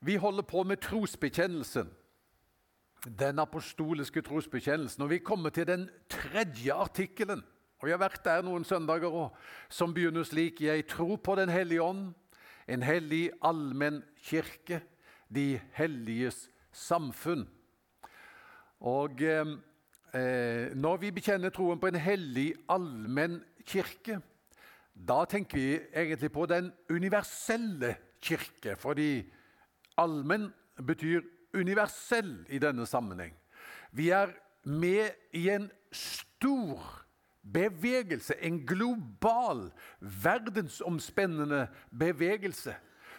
Vi holder på med trosbekjennelsen. Den apostoliske trosbekjennelsen. Og vi kommer til den tredje artikkelen. Og Vi har vært der noen søndager òg, som begynner slik.: Jeg tror på Den hellige ånd, en hellig allmenn kirke, de helliges samfunn. Og eh, eh, Når vi bekjenner troen på en hellig allmenn kirke, da tenker vi egentlig på den universelle kirke. Fordi allmenn betyr universell i denne sammenheng. Vi er med i en stor bevegelse, en global, verdensomspennende bevegelse.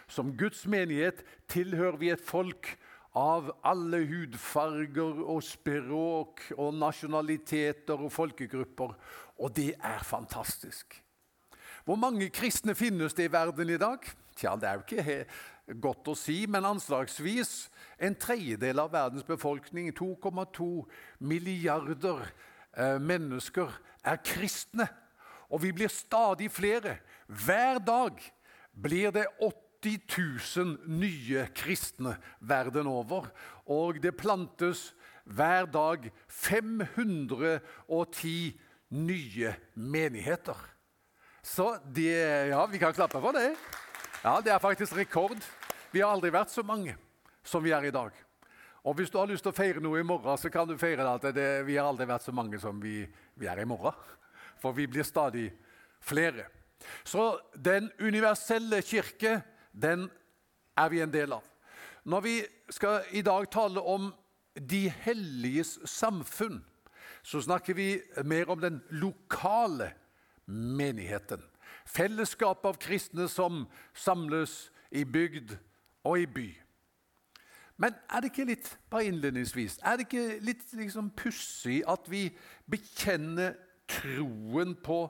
Som Guds menighet tilhører vi et folk av alle hudfarger og språk og nasjonaliteter og folkegrupper. Og det er fantastisk. Hvor mange kristne finnes det i verden i dag? Tja, Det er jo ikke godt å si, men anslagsvis en tredjedel av verdens befolkning, 2,2 milliarder eh, mennesker, er kristne. Og vi blir stadig flere. Hver dag blir det 80 000 nye kristne verden over. Og det plantes hver dag 510 nye menigheter. Så det Ja, vi kan klappe for det. Ja, Det er faktisk rekord. Vi har aldri vært så mange som vi er i dag. Og Hvis du har lyst til å feire noe i morgen, så kan du feire at det, vi har aldri vært så mange som vi, vi er i morgen. For vi blir stadig flere. Så den universelle kirke, den er vi en del av. Når vi skal i dag tale om de helliges samfunn, så snakker vi mer om den lokale menigheten. Fellesskap av kristne som samles i bygd og i by. Men er det ikke litt bare innledningsvis, er det ikke litt liksom pussig at vi bekjenner troen på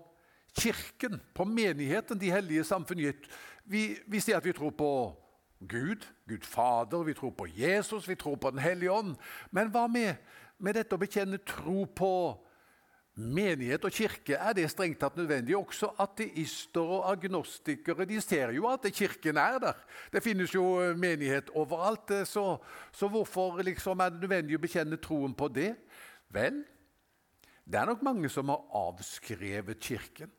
Kirken, på menigheten, de hellige samfunn? Vi, vi sier at vi tror på Gud, Gud Fader, vi tror på Jesus, vi tror på Den hellige ånd. Men hva med, med dette å bekjenne tro på menighet og kirke, er det strengt tatt nødvendig. Også ateister og agnostikere de ser jo at kirken er der. Det finnes jo eh, menighet overalt. Eh, så, så hvorfor liksom er det nødvendig å bekjenne troen på det? Vel, det er nok mange som har avskrevet Kirken.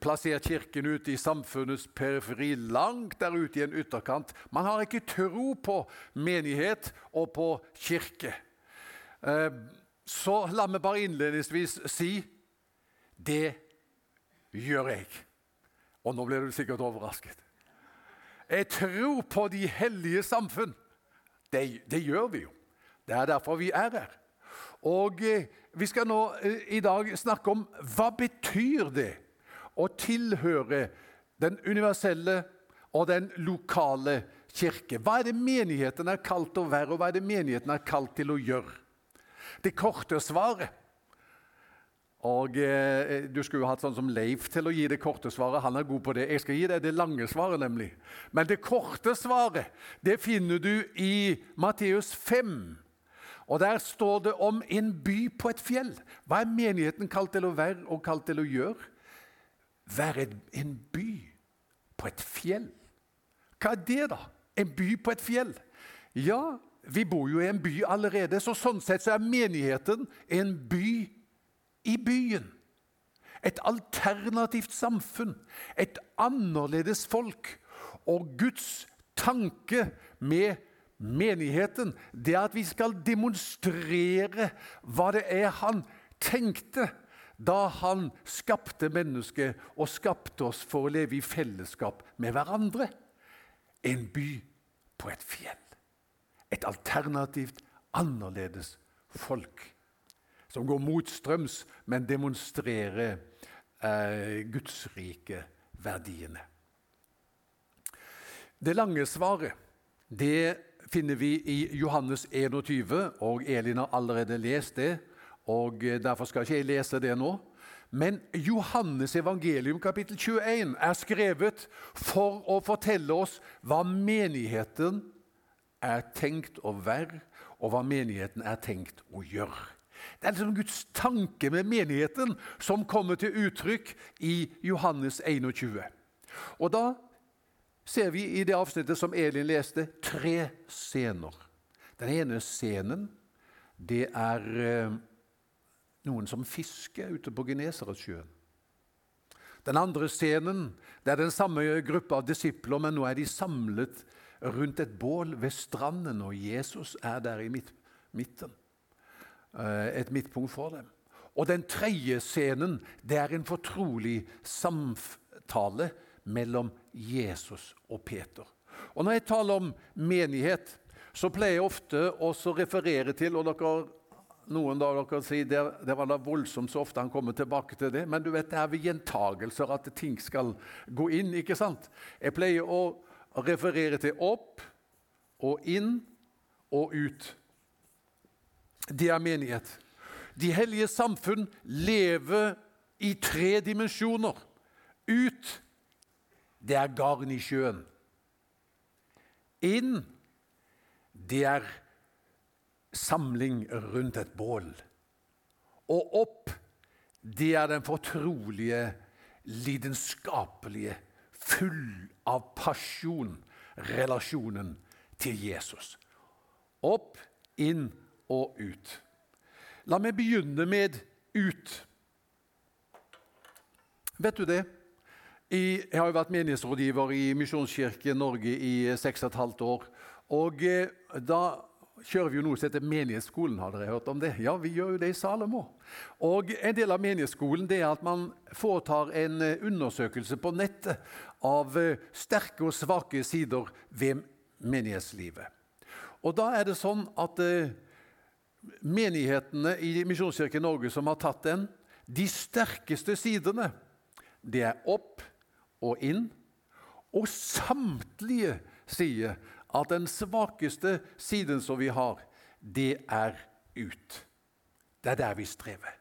Plassert Kirken ute i samfunnets periferi, langt der ute i en ytterkant. Man har ikke tro på menighet og på kirke. Eh, så la meg bare innledningsvis si det gjør jeg. Og nå blir du sikkert overrasket. Jeg tror på de hellige samfunn. Det, det gjør vi jo. Det er derfor vi er her. Og eh, Vi skal nå eh, i dag snakke om hva betyr det å tilhøre den universelle og den lokale kirke. Hva er det menigheten er kalt å være, og hva er det menigheten er kalt til å gjøre? Det korte svaret. Og eh, Du skulle jo hatt sånn som Leif til å gi det korte svaret. Han er god på det. Jeg skal gi deg det lange svaret, nemlig. Men det korte svaret det finner du i Matteus 5. Og Der står det om en by på et fjell. Hva er menigheten kalt til å være og kalt til å gjøre? Være en by på et fjell. Hva er det, da? En by på et fjell? Ja, vi bor jo i en by allerede, så sånn sett så er menigheten en by i byen. Et alternativt samfunn, et annerledes folk. Og Guds tanke med menigheten det er at vi skal demonstrere hva det er han tenkte da han skapte mennesket og skapte oss for å leve i fellesskap med hverandre. En by på et fjell et alternativt, annerledes folk. Som går motstrøms, men demonstrerer eh, Guds rike verdiene. Det lange svaret det finner vi i Johannes 21, og Elin har allerede lest det. og Derfor skal ikke jeg lese det nå. Men Johannes evangelium kapittel 21 er skrevet for å fortelle oss hva menigheten er tenkt å være, og hva menigheten er tenkt å gjøre. Det er liksom Guds tanke med menigheten som kommer til uttrykk i Johannes 21. Og da ser vi i det avsnittet som Elin leste, tre scener. Den ene scenen det er eh, noen som fisker ute på Genesaretsjøen. Den andre scenen det er den samme gruppa av disipler, men nå er de samlet rundt et bål ved stranden, og Jesus er der i midten. Eh, et midtpunkt for dem. Og den tredje scenen det er en fortrolig samtale mellom Jesus og Peter. Og Når jeg taler om menighet, så pleier jeg ofte å referere til og dere, Noen da dere sier det, det var da voldsomt så ofte han kommer tilbake til det. Men du vet, det er ved gjentagelser at ting skal gå inn. ikke sant? Jeg pleier å referere til opp og inn og ut. Det er menighet. De hellige samfunn lever i tre dimensjoner. Ut det er garn i sjøen. Inn det er samling rundt et bål. Og opp det er den fortrolige, lidenskapelige, full av pasjon, relasjonen til Jesus. Opp, inn og ut. La meg begynne med ut. Vet du det? Jeg har jo vært menighetsrådgiver i Misjonskirken Norge i seks og et halvt år. Og eh, da kjører vi jo noe som heter Menighetsskolen. Har dere hørt om det? Ja, vi gjør jo det i Salomo. Og En del av menighetsskolen det er at man foretar en eh, undersøkelse på nettet av eh, sterke og svake sider ved menighetslivet. Og da er det sånn at menighetene i Misjonskirken Norge som har tatt den, de sterkeste sidene, det er opp og inn. Og samtlige sier at den svakeste siden som vi har, det er ut. Det er der vi strever.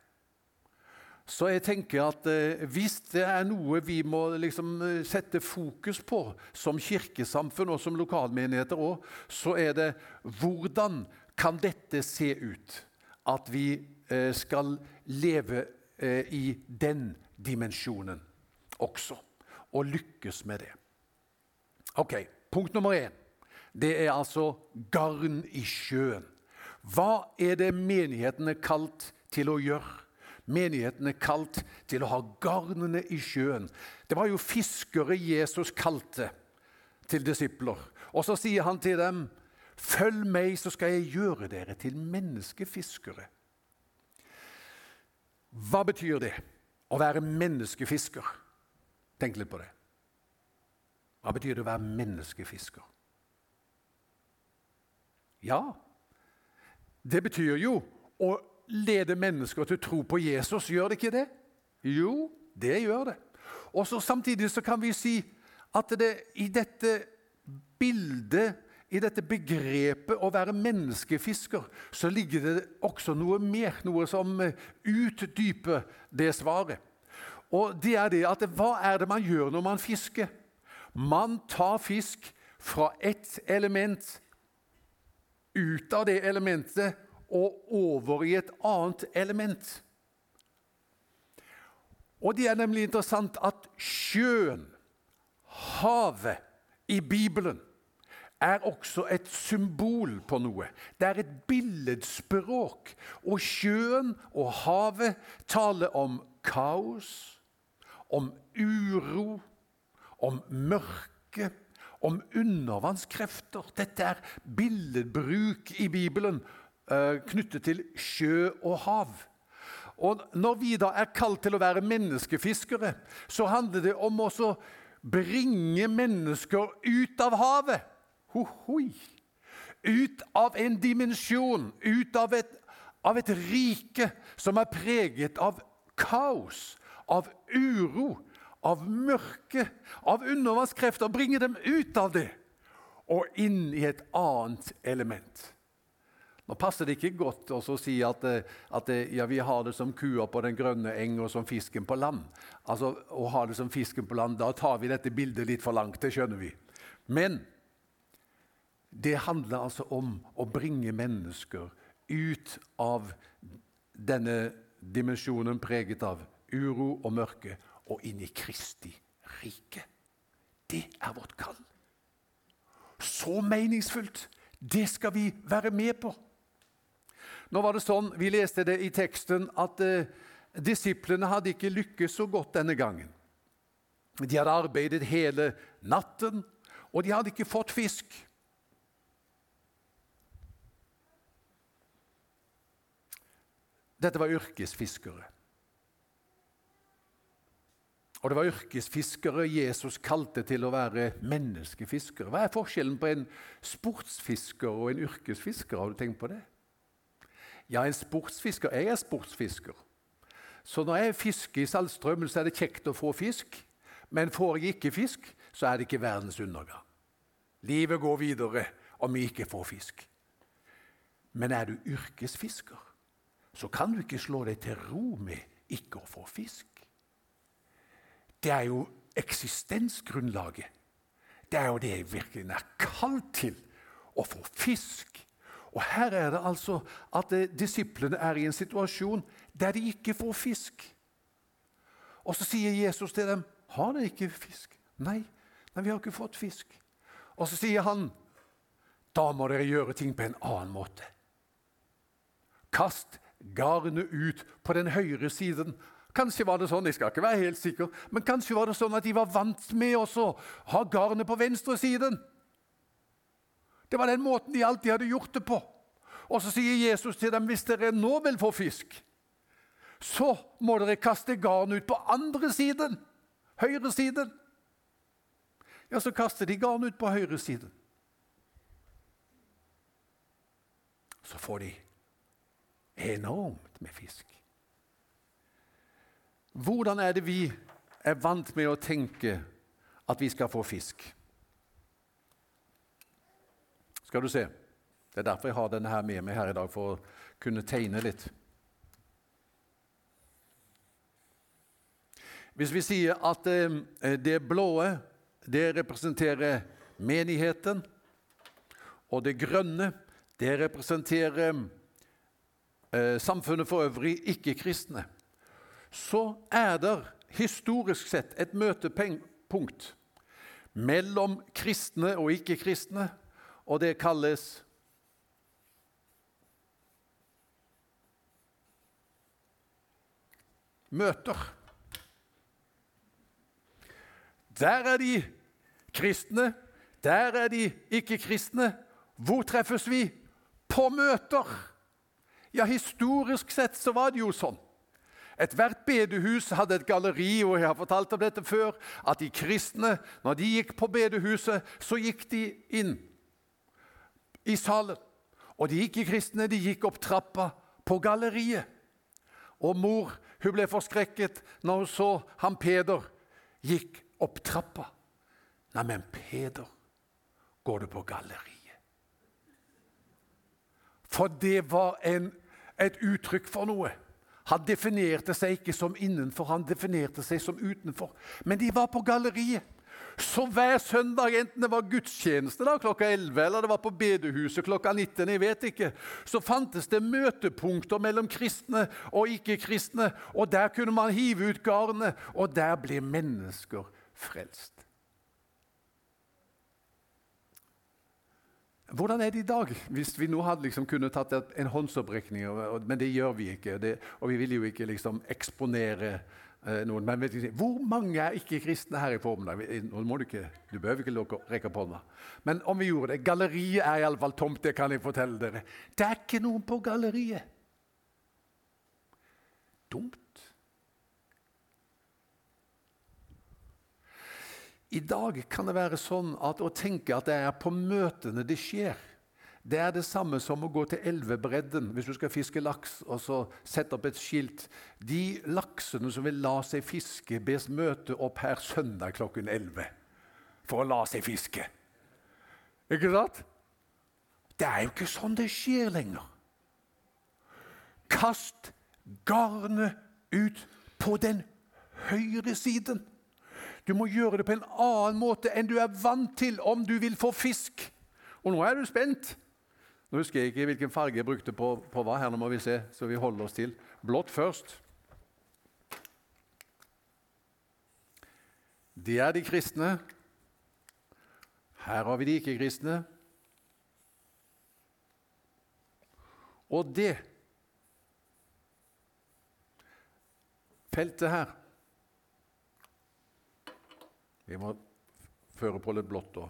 Så jeg tenker at eh, hvis det er noe vi må liksom eh, sette fokus på som kirkesamfunn og som lokalmenigheter òg, så er det hvordan kan dette se ut? At vi eh, skal leve i den dimensjonen også, og lykkes med det. Ok, Punkt nummer én det er altså garn i sjøen. Hva er det menigheten er kalt til å gjøre? Menigheten er kalt til å ha garnene i sjøen. Det var jo fiskere Jesus kalte til disipler. Og så sier han til dem 'Følg meg, så skal jeg gjøre dere til menneskefiskere'. Hva betyr det å være menneskefisker? Tenk litt på det. Hva betyr det å være menneskefisker? Ja, det betyr jo å lede mennesker til tro på Jesus. Gjør det ikke det? Jo, det gjør det. Og så Samtidig så kan vi si at det i dette bildet i dette begrepet å være menneskefisker så ligger det også noe mer, noe som eh, utdyper det svaret. Og det er det at Hva er det man gjør når man fisker? Man tar fisk fra ett element, ut av det elementet og over i et annet element. Og Det er nemlig interessant at sjøen, havet, i Bibelen er også et symbol på noe. Det er et billedspråk. Og sjøen og havet taler om kaos, om uro, om mørke, om undervannskrefter. Dette er billedbruk i Bibelen uh, knyttet til sjø og hav. Og Når vi da er kalt til å være menneskefiskere, så handler det om å bringe mennesker ut av havet. Hohoi. Ut av en dimensjon, ut av et, av et rike som er preget av kaos, av uro, av mørket, av undervannskrefter. Bringe dem ut av det og inn i et annet element. Nå passer det ikke godt å si at, at ja, vi har det som kua på den grønne eng og som fisken på land. Altså, Å ha det som fisken på land, Da tar vi dette bildet litt for langt. Det skjønner vi. Men det handler altså om å bringe mennesker ut av denne dimensjonen preget av uro og mørke og inn i Kristi rike. Det er vårt kall. så meningsfullt. Det skal vi være med på. Nå var det sånn, Vi leste det i teksten at eh, disiplene hadde ikke lykkes så godt denne gangen. De hadde arbeidet hele natten, og de hadde ikke fått fisk. Dette var yrkesfiskere. Og det var yrkesfiskere Jesus kalte til å være menneskefiskere. Hva er forskjellen på en sportsfisker og en yrkesfisker? Har du tenkt på det? Ja, en sportsfisker Jeg er sportsfisker. Så når jeg fisker i Saltstraumen, så er det kjekt å få fisk. Men får jeg ikke fisk, så er det ikke verdens undergang. Livet går videre om vi ikke får fisk. Men er du yrkesfisker, så kan du ikke slå deg til ro med ikke å få fisk det er jo eksistensgrunnlaget. Det er jo det jeg virkelig er kalt til. Å få fisk. Og her er det altså at eh, disiplene er i en situasjon der de ikke får fisk. Og så sier Jesus til dem, 'Har dere ikke fisk?' 'Nei, nei vi har ikke fått fisk.' Og så sier han, 'Da må dere gjøre ting på en annen måte.' Kast garnet ut på den høyre siden Kanskje var det sånn, jeg skal ikke være helt sikker, men kanskje var det sånn at de var vant med å ha garnet på venstre siden. Det var den måten de alltid hadde gjort det på. Og så sier Jesus til dem hvis dere nå vil få fisk, så må dere kaste garnet ut på andre siden. Høyre siden. Ja, så kaster de garnet ut på høyre siden. Så får de enormt med fisk. Hvordan er det vi er vant med å tenke at vi skal få fisk? Skal du se. Det er derfor jeg har denne her med meg her i dag, for å kunne tegne litt. Hvis vi sier at eh, det blåe det representerer menigheten, og det grønne det representerer eh, samfunnet for øvrig, ikke-kristne så er det historisk sett et møtepunkt mellom kristne og ikke-kristne, og det kalles møter. Der er de kristne, der er de ikke-kristne. Hvor treffes vi? På møter! Ja, historisk sett så var det jo sånn Ethvert bedehus hadde et galleri, og jeg har fortalt om dette før, at de kristne, når de gikk på bedehuset, så gikk de inn i salen. Og de ikke-kristne de gikk opp trappa på galleriet. Og mor hun ble forskrekket når hun så han Peder gikk opp trappa. Neimen, Peder, går du på galleriet? For det var en, et uttrykk for noe. Han definerte seg ikke som innenfor, han definerte seg som utenfor. Men de var på galleriet. Så hver søndag, enten det var gudstjeneste da, klokka 11 eller det var på bedehuset klokka 19, jeg vet ikke, så fantes det møtepunkter mellom kristne og ikke-kristne. Og der kunne man hive ut garnet, og der ble mennesker frelst. Hvordan er det i dag, hvis vi nå hadde liksom kunnet tatt en håndsopprekning? Men det gjør vi ikke, det, og vi vil jo ikke liksom eksponere eh, noen. Men ikke, hvor mange er ikke kristne her i formiddag? Nå må Du ikke, du behøver ikke lukke, rekke på hånda. Men om vi gjorde det Galleriet er iallfall tomt, det kan jeg fortelle dere. Det er ikke noen på galleriet. Dumt. I dag kan det være sånn at å tenke at det er på møtene det skjer, det er det samme som å gå til elvebredden hvis du skal fiske laks og så sette opp et skilt. De laksene som vil la seg fiske, bes møte opp her søndag klokken 11 for å la seg fiske. Ikke sant? Det er jo ikke sånn det skjer lenger. Kast garnet ut på den høyre siden. Du må gjøre det på en annen måte enn du er vant til om du vil få fisk. Og nå er du spent. Nå husker jeg ikke hvilken farge jeg brukte på, på hva. Her nå må vi se, så vi holder oss til. Blått først. Det er de kristne. Her har vi de ikke-kristne. Og det feltet her Vi må føre på litt blått da.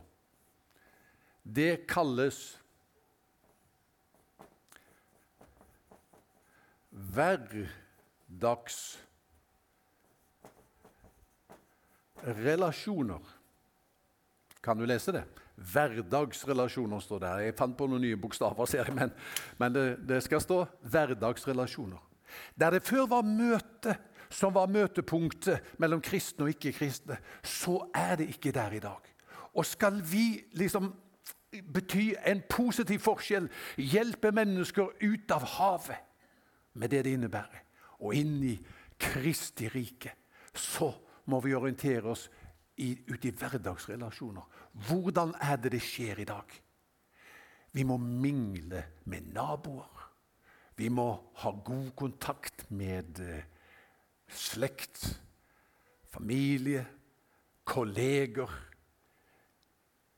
Det kalles hverdagsrelasjoner. Kan du lese det? Hverdagsrelasjoner står der. Jeg fant på noen nye bokstaver, ser jeg, men, men det, det, skal stå hverdagsrelasjoner. Der det før var møte som var møtepunktet mellom kristne og ikke-kristne, så er det ikke der i dag. Og skal vi liksom bety en positiv forskjell, hjelpe mennesker ut av havet med det det innebærer, og inn i Kristi rike, så må vi orientere oss i, ut i hverdagsrelasjoner. Hvordan er det det skjer i dag? Vi må mingle med naboer. Vi må ha god kontakt med eh, slekt, familie, kolleger,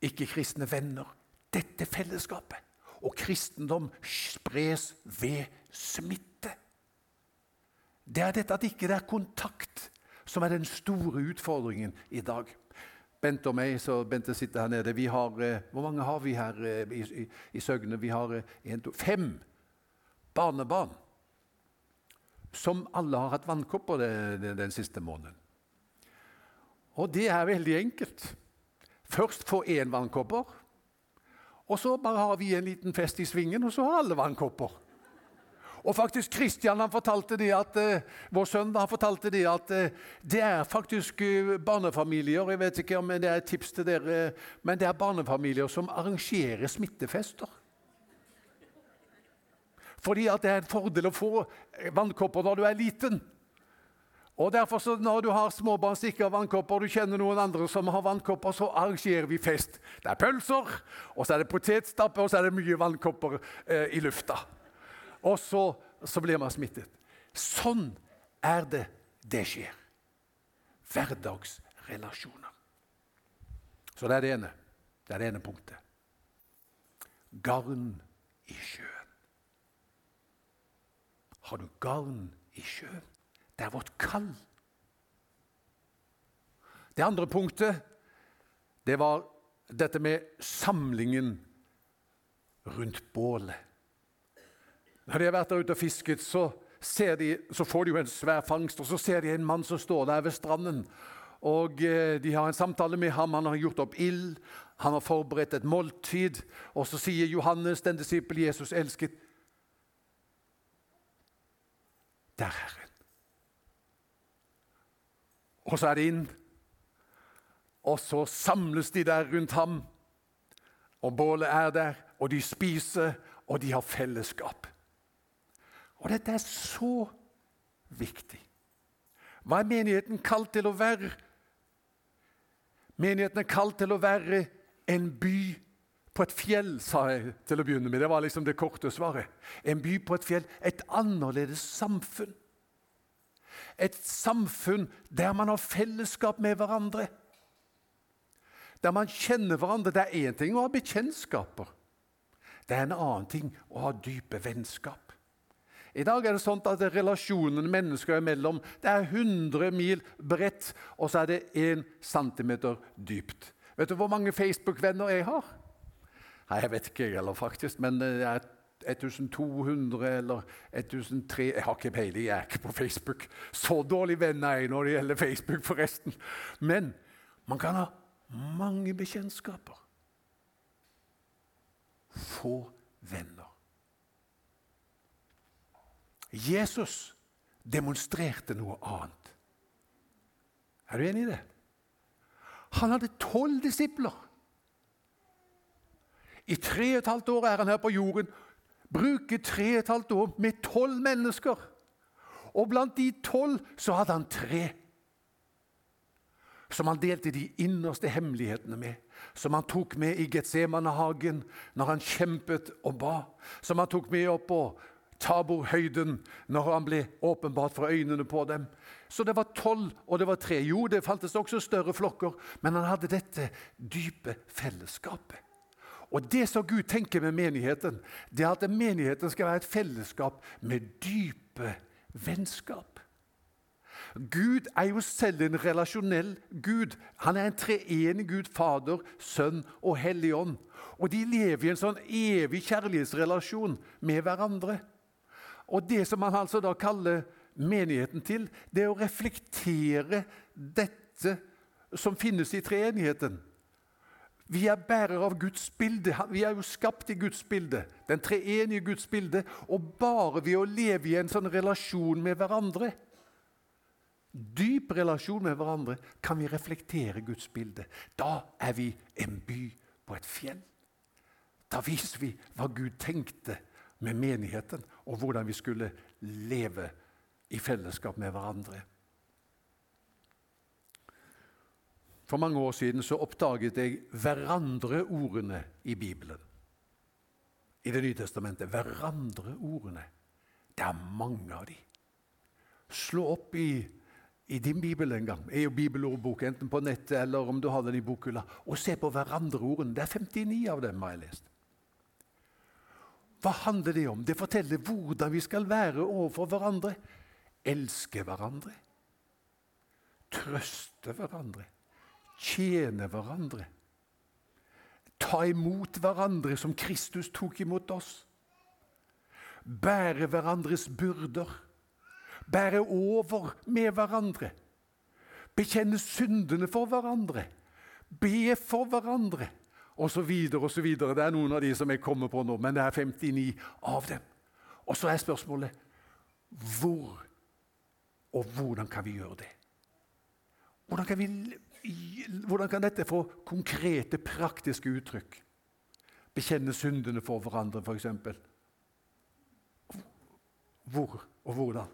ikke-kristne venner. Dette fellesskapet. Og kristendom spres ved smitte. Det er dette at ikke det ikke er kontakt som er den store utfordringen i dag. Bente og meg, så Bente sitter her nede. Vi har, eh, hvor mange har vi her eh, i, i, i Søgne? Vi har eh, en, to, fem barnebarn som alle har hatt vannkopper den, siste måneden. Og det er veldig enkelt. Først få én vannkopper, og så bare har vi en liten fest i svingen, og så har alle vannkopper. Og faktisk Kristian han fortalte det at, uh, Vår sønn han fortalte det at uh, det er faktisk uh, barnefamilier jeg vet ikke om det er et tips til dere, men det er barnefamilier som arrangerer smittefester. Fordi det er en fordel å få vannkopper når du er liten. Og derfor så Når du har småbarn som ikke har du kjenner noen andre som har vannkopper, så arrangerer vi fest. Det er pølser, og så er det potetstappe, og så er det mye vannkopper eh, i lufta. Og så, så blir man smittet. Sånn er det det skjer. Hverdagsrelasjoner. Så det er det ene. Det er det ene punktet. Garn i sjøen. Har du garn i sjøen? Det er vårt kall. Det andre punktet det var dette med samlingen rundt bålet. Når de har vært der ute og fisket, så, de, så, får de jo en svær fangst, og så ser de en mann som står der ved stranden. Og eh, De har en samtale med ham. Han har gjort opp ild, han har forberedt et måltid. Og så sier Johannes, den disippel Jesus elsket, Det er Herren. Og så er det inn. Og så samles de der rundt ham. Og bålet er der, og de spiser, og de har fellesskap. Og dette er så viktig. Hva er menigheten kalt til å være? Menigheten er kalt til å være en by på et fjell, sa jeg til å begynne med. Det var liksom det korte svaret. En by på et fjell. Et annerledes samfunn. Et samfunn der man har fellesskap med hverandre. Der man kjenner hverandre. Det er én ting å ha bekjentskaper. Det er en annen ting å ha dype vennskap. I dag er det sånn at relasjonen mennesker imellom det er 100 mil bredt, og så er det 1 cm dypt. Vet du hvor mange Facebook-venner jeg har? Nei, Jeg vet ikke, eller faktisk, men det er 1200 eller 1300 Jeg har ikke peiling, jeg er ikke på Facebook. Så dårlig venn er jeg når det gjelder Facebook, forresten. Men man kan ha mange bekjentskaper. Få venner. Jesus demonstrerte noe annet. Er du enig i det? Han hadde tolv disipler. I tre og et halvt år er han her på jorden bruker tre og et halvt år med tolv mennesker. Og blant de tolv så hadde han tre som han delte de innerste hemmelighetene med. Som han tok med i Getsemanehagen når han kjempet og ba. Som han tok med opp på Taborhøyden når han ble åpenbart for øynene på dem. Så det var tolv, og det var tre. Jo, det fantes også større flokker, men han hadde dette dype fellesskapet. Og Det som Gud tenker med menigheten, det er at menigheten skal være et fellesskap med dype vennskap. Gud er jo selv en relasjonell Gud. Han er en treenig Gud, Fader, Sønn og Hellig Ånd. Og de lever i en sånn evig kjærlighetsrelasjon med hverandre. Og Det som han altså da kaller menigheten til, det er å reflektere dette som finnes i treenigheten. Vi er bærere av Guds bilde. Vi er jo skapt i Guds bilde, den treenige Guds bilde. Og bare ved å leve i en sånn relasjon med hverandre, dyp relasjon med hverandre, kan vi reflektere Guds bilde. Da er vi en by på et fjell. Da viser vi hva Gud tenkte med menigheten, og hvordan vi skulle leve i fellesskap med hverandre. For mange år siden så oppdaget jeg hverandre-ordene i Bibelen. I Det nye testamentet. Hverandre-ordene. Det er mange av de. Slå opp i, i din bibel en gang, i bibelordbok, enten på nettet eller om du har den i bokhylla, og se på hverandre-ordene. Det er 59 av dem, har jeg lest. Hva handler det om? Det forteller hvordan vi skal være overfor hverandre. Elske hverandre. Trøste hverandre tjene hverandre. Ta imot hverandre som Kristus tok imot oss. Bære hverandres byrder. Bære over med hverandre. Bekjenne syndene for hverandre. Be for hverandre. Og så videre og så videre. Det er noen av de som jeg kommer på nå, men det er 59 av dem. Og så er spørsmålet hvor og hvordan kan vi gjøre det? Hvordan kan vi hvordan kan dette få konkrete, praktiske uttrykk? Bekjenne syndene for hverandre, f.eks. Hvor og hvordan?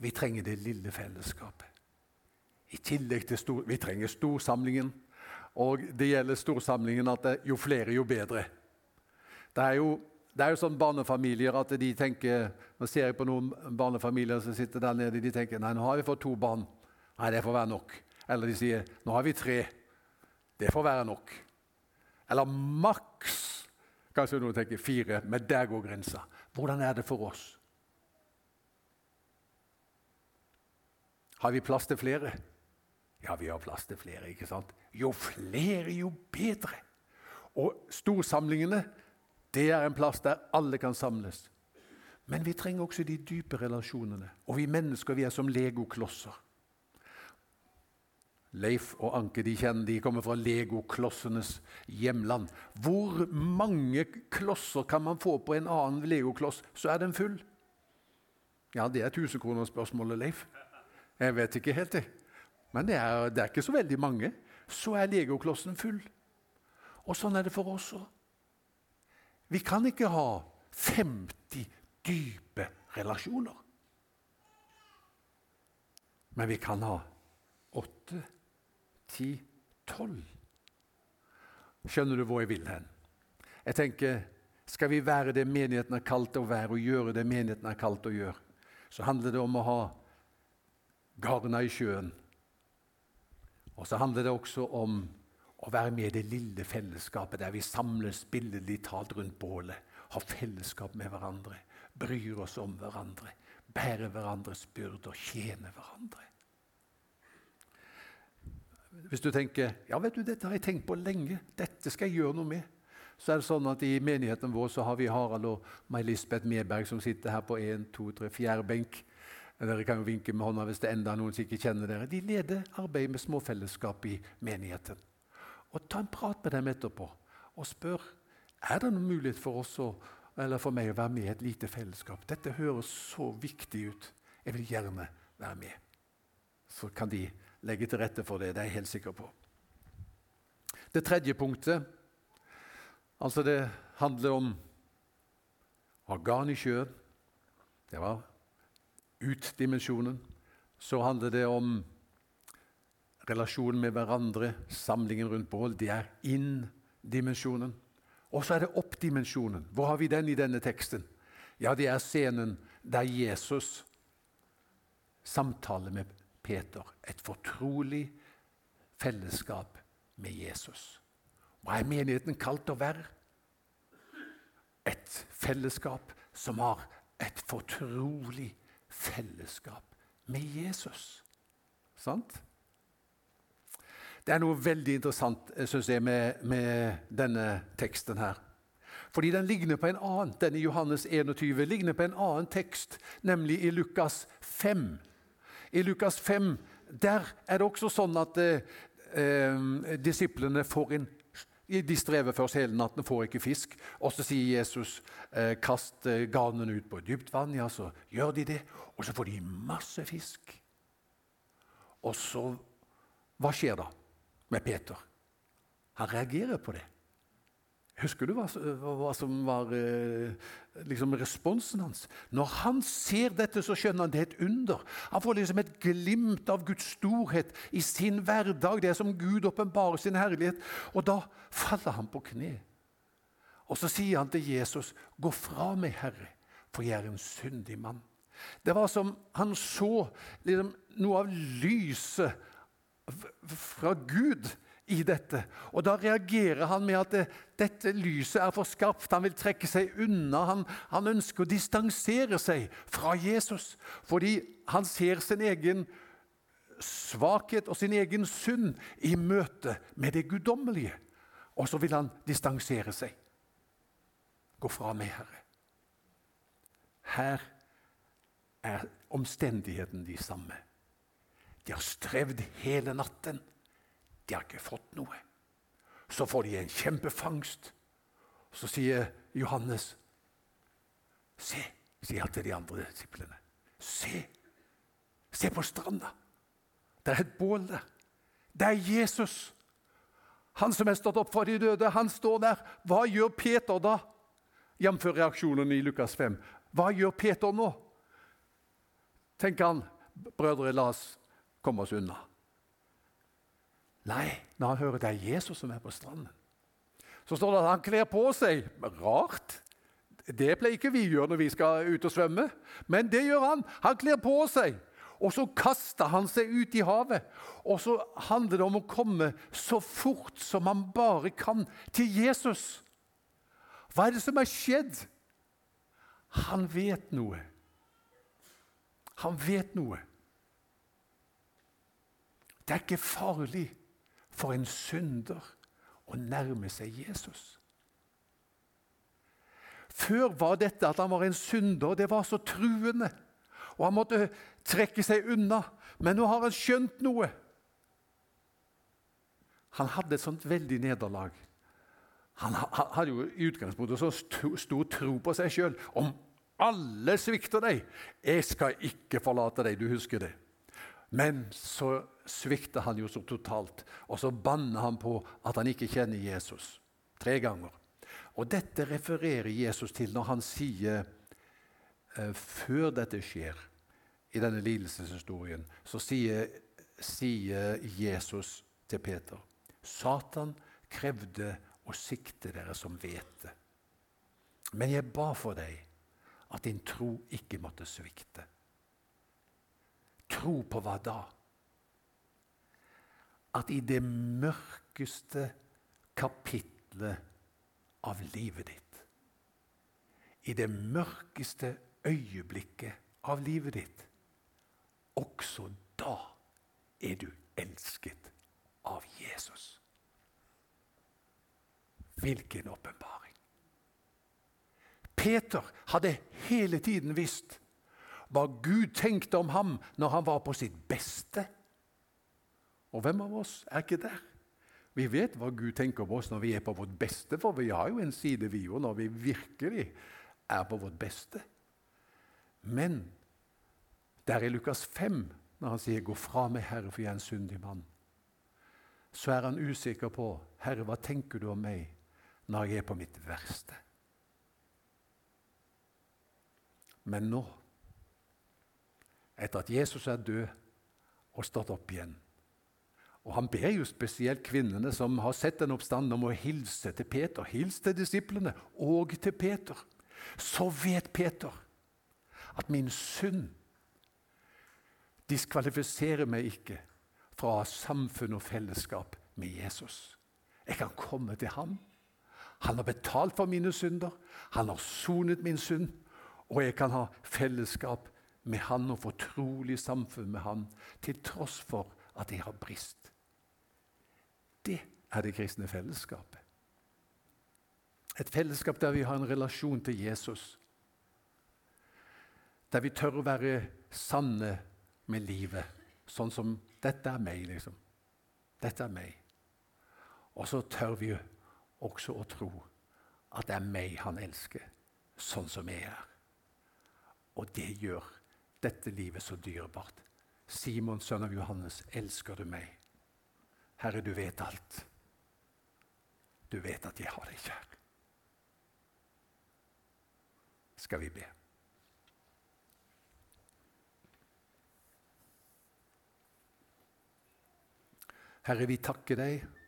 Vi trenger det lille fellesskapet. I tillegg til stor, Vi trenger storsamlingen. Og det gjelder storsamlingen at det, jo flere, jo bedre. Det er jo, det er jo sånn barnefamilier at de tenker Nå ser jeg på noen barnefamilier som sitter der nede. De tenker nei, nå har vi fått to barn. Nei, det får være nok. Eller de sier 'nå har vi tre'. Det får være nok. Eller maks Kanskje noen tenker fire, men der går grensa. Hvordan er det for oss? Har vi plass til flere? Ja, vi har plass til flere. ikke sant? Jo flere, jo bedre. Og storsamlingene det er en plass der alle kan samles. Men vi trenger også de dype relasjonene. Og vi mennesker vi er som legoklosser. Leif og Anke de kjenner, de kommer fra legoklossenes hjemland. Hvor mange klosser kan man få på en annen legokloss, så er den full? Ja, det er tusenkronersspørsmålet, Leif. Jeg vet ikke helt, det. Men det er, det er ikke så veldig mange. Så er legoklossen full. Og sånn er det for oss òg. Vi kan ikke ha 50 dype relasjoner. Men vi kan ha åtte 10, 12. Skjønner du hvor jeg vil hen? Jeg tenker, Skal vi være det menigheten er kalt å være, og gjøre det menigheten er kalt å gjøre, så handler det om å ha garna i sjøen. Og så handler det også om å være med i det lille fellesskapet der vi samles billedlig talt rundt bålet. Ha fellesskap med hverandre, bryr oss om hverandre, bærer hverandres byrder, tjener hverandre. Hvis du tenker ja vet du, dette har jeg tenkt på lenge, dette skal jeg gjøre noe med, så er det sånn at i menigheten vår så har vi Harald og May-Lisbeth Medberg som sitter her på en, to, tre, fjerde benk. Dere kan jo vinke med hånda hvis det enda er noen som ikke kjenner dere. De leder arbeidet med småfellesskap i menigheten. Og Ta en prat med dem etterpå og spør er det noen mulighet for oss å, eller for meg å være med i et lite fellesskap. Dette høres så viktig ut. Jeg vil gjerne være med. Så kan de legge til rette for det. Det er jeg helt sikker på. Det tredje punktet altså det handler om organ i sjøen. Det var ut-dimensjonen. Så handler det om relasjonen med hverandre, samlingen rundt bål. Det er inn-dimensjonen. Og så er det opp-dimensjonen. Hvor har vi den i denne teksten? Ja, det er scenen der Jesus samtaler med Peter. Et fortrolig fellesskap med Jesus. Hva er menigheten kalt å være? Et fellesskap som har et fortrolig fellesskap med Jesus. Sant? Det er noe veldig interessant eh, synes jeg, med, med denne teksten her. Fordi den ligner på en annen, denne Johannes 21 ligner på en annen tekst, nemlig i Lukas 5. I Lukas 5 der er det også sånn at eh, eh, disiplene får en de strever først hele natten, får ikke fisk. Og så sier Jesus eh, kast eh, garnene ut på dypt vann. Ja, så gjør de det. Og så får de masse fisk. Og så Hva skjer da med Peter? Han reagerer på det. Husker du hva, hva som var eh, liksom responsen hans? Når han ser dette, så skjønner han det er et under. Han får liksom et glimt av Guds storhet i sin hverdag. Det er som Gud åpenbarer sin herlighet. Og da faller han på kne. Og så sier han til Jesus, 'Gå fra meg, Herre, for jeg er en syndig mann.' Det var som han så liksom, noe av lyset fra Gud i dette. Og Da reagerer han med at det, dette lyset er for skarpt. Han vil trekke seg unna. Han, han, ønsker å distansere seg fra Jesus fordi han ser sin egen svakhet og sin egen synd i møte med det guddommelige. Og så vil han distansere seg. Gå fra meg, Herre. Her er omstendigheten de samme. De har strevd hele natten. De har ikke fått noe. Så får de en kjempefangst. Så sier Johannes Se, sier han til de andre disiplene. Se! Se på stranda. Det er et bål der. Det er Jesus. Han som er stått opp fra de døde, han står der. Hva gjør Peter da? Jf. reaksjonen i Lukas 5. Hva gjør Peter nå? Tenker han, brødre, la oss komme oss unna. Nei, når han hører det er Jesus som er på stranden, så står det at han kler på seg. Rart. Det pleier ikke vi gjøre når vi skal ut og svømme, men det gjør han. Han kler på seg. Og så kaster han seg ut i havet. Og så handler det om å komme så fort som han bare kan, til Jesus. Hva er det som er skjedd? Han vet noe. Han vet noe. Det er ikke farlig for en synder å nærme seg Jesus. Før var dette at han var en synder, det var så truende. Og han måtte trekke seg unna. Men nå har han skjønt noe. Han hadde et sånt veldig nederlag. Han hadde jo i utgangspunktet så stor tro på seg sjøl. Om alle svikter deg, jeg skal ikke forlate deg. Du husker det. Men så svikter han jo så totalt, og så banner han på at han ikke kjenner Jesus. Tre ganger. Og dette refererer Jesus til når han sier eh, før dette skjer, i denne lidelseshistorien, så sier, sier Jesus til Peter Satan krevde å sikte dere som hvete. Men jeg ba for deg at din tro ikke måtte svikte. Tro på hva da? At i det mørkeste kapitlet av livet ditt, i det mørkeste øyeblikket av livet ditt, også da er du elsket av Jesus. Hvilken åpenbaring! Peter hadde hele tiden visst hva Gud tenkte om ham når han var på sitt beste. Og hvem av oss er ikke der? Vi vet hva Gud tenker om oss når vi er på vårt beste, for vi har jo en side, vi jo når vi virkelig er på vårt beste. Men der i Lukas 5, når han sier 'Gå fra meg, Herre, for jeg er en syndig mann', så er han usikker på 'Herre, hva tenker du om meg når jeg er på mitt verste'? Men nå etter at Jesus er død og stått opp igjen. Og Han ber jo spesielt kvinnene som har sett den oppstanden, om å hilse til Peter. Hils til disiplene og til Peter. så vet Peter at min synd diskvalifiserer meg ikke fra samfunn og fellesskap med Jesus. Jeg kan komme til ham. Han har betalt for mine synder. Han har sonet min synd. Og jeg kan ha fellesskap med han og fortrolig samfunn med han, til tross for at jeg har brist. Det er det kristne fellesskapet. Et fellesskap der vi har en relasjon til Jesus. Der vi tør å være sanne med livet, sånn som 'Dette er meg', liksom. Dette er meg. Og så tør vi også å tro at det er meg han elsker, sånn som jeg er. Og det gjør dette livet så dyrebart. Simon, sønn av Johannes, elsker du meg? Herre, du vet alt. Du vet at jeg har deg kjær. Skal vi be? Herre, vi takker deg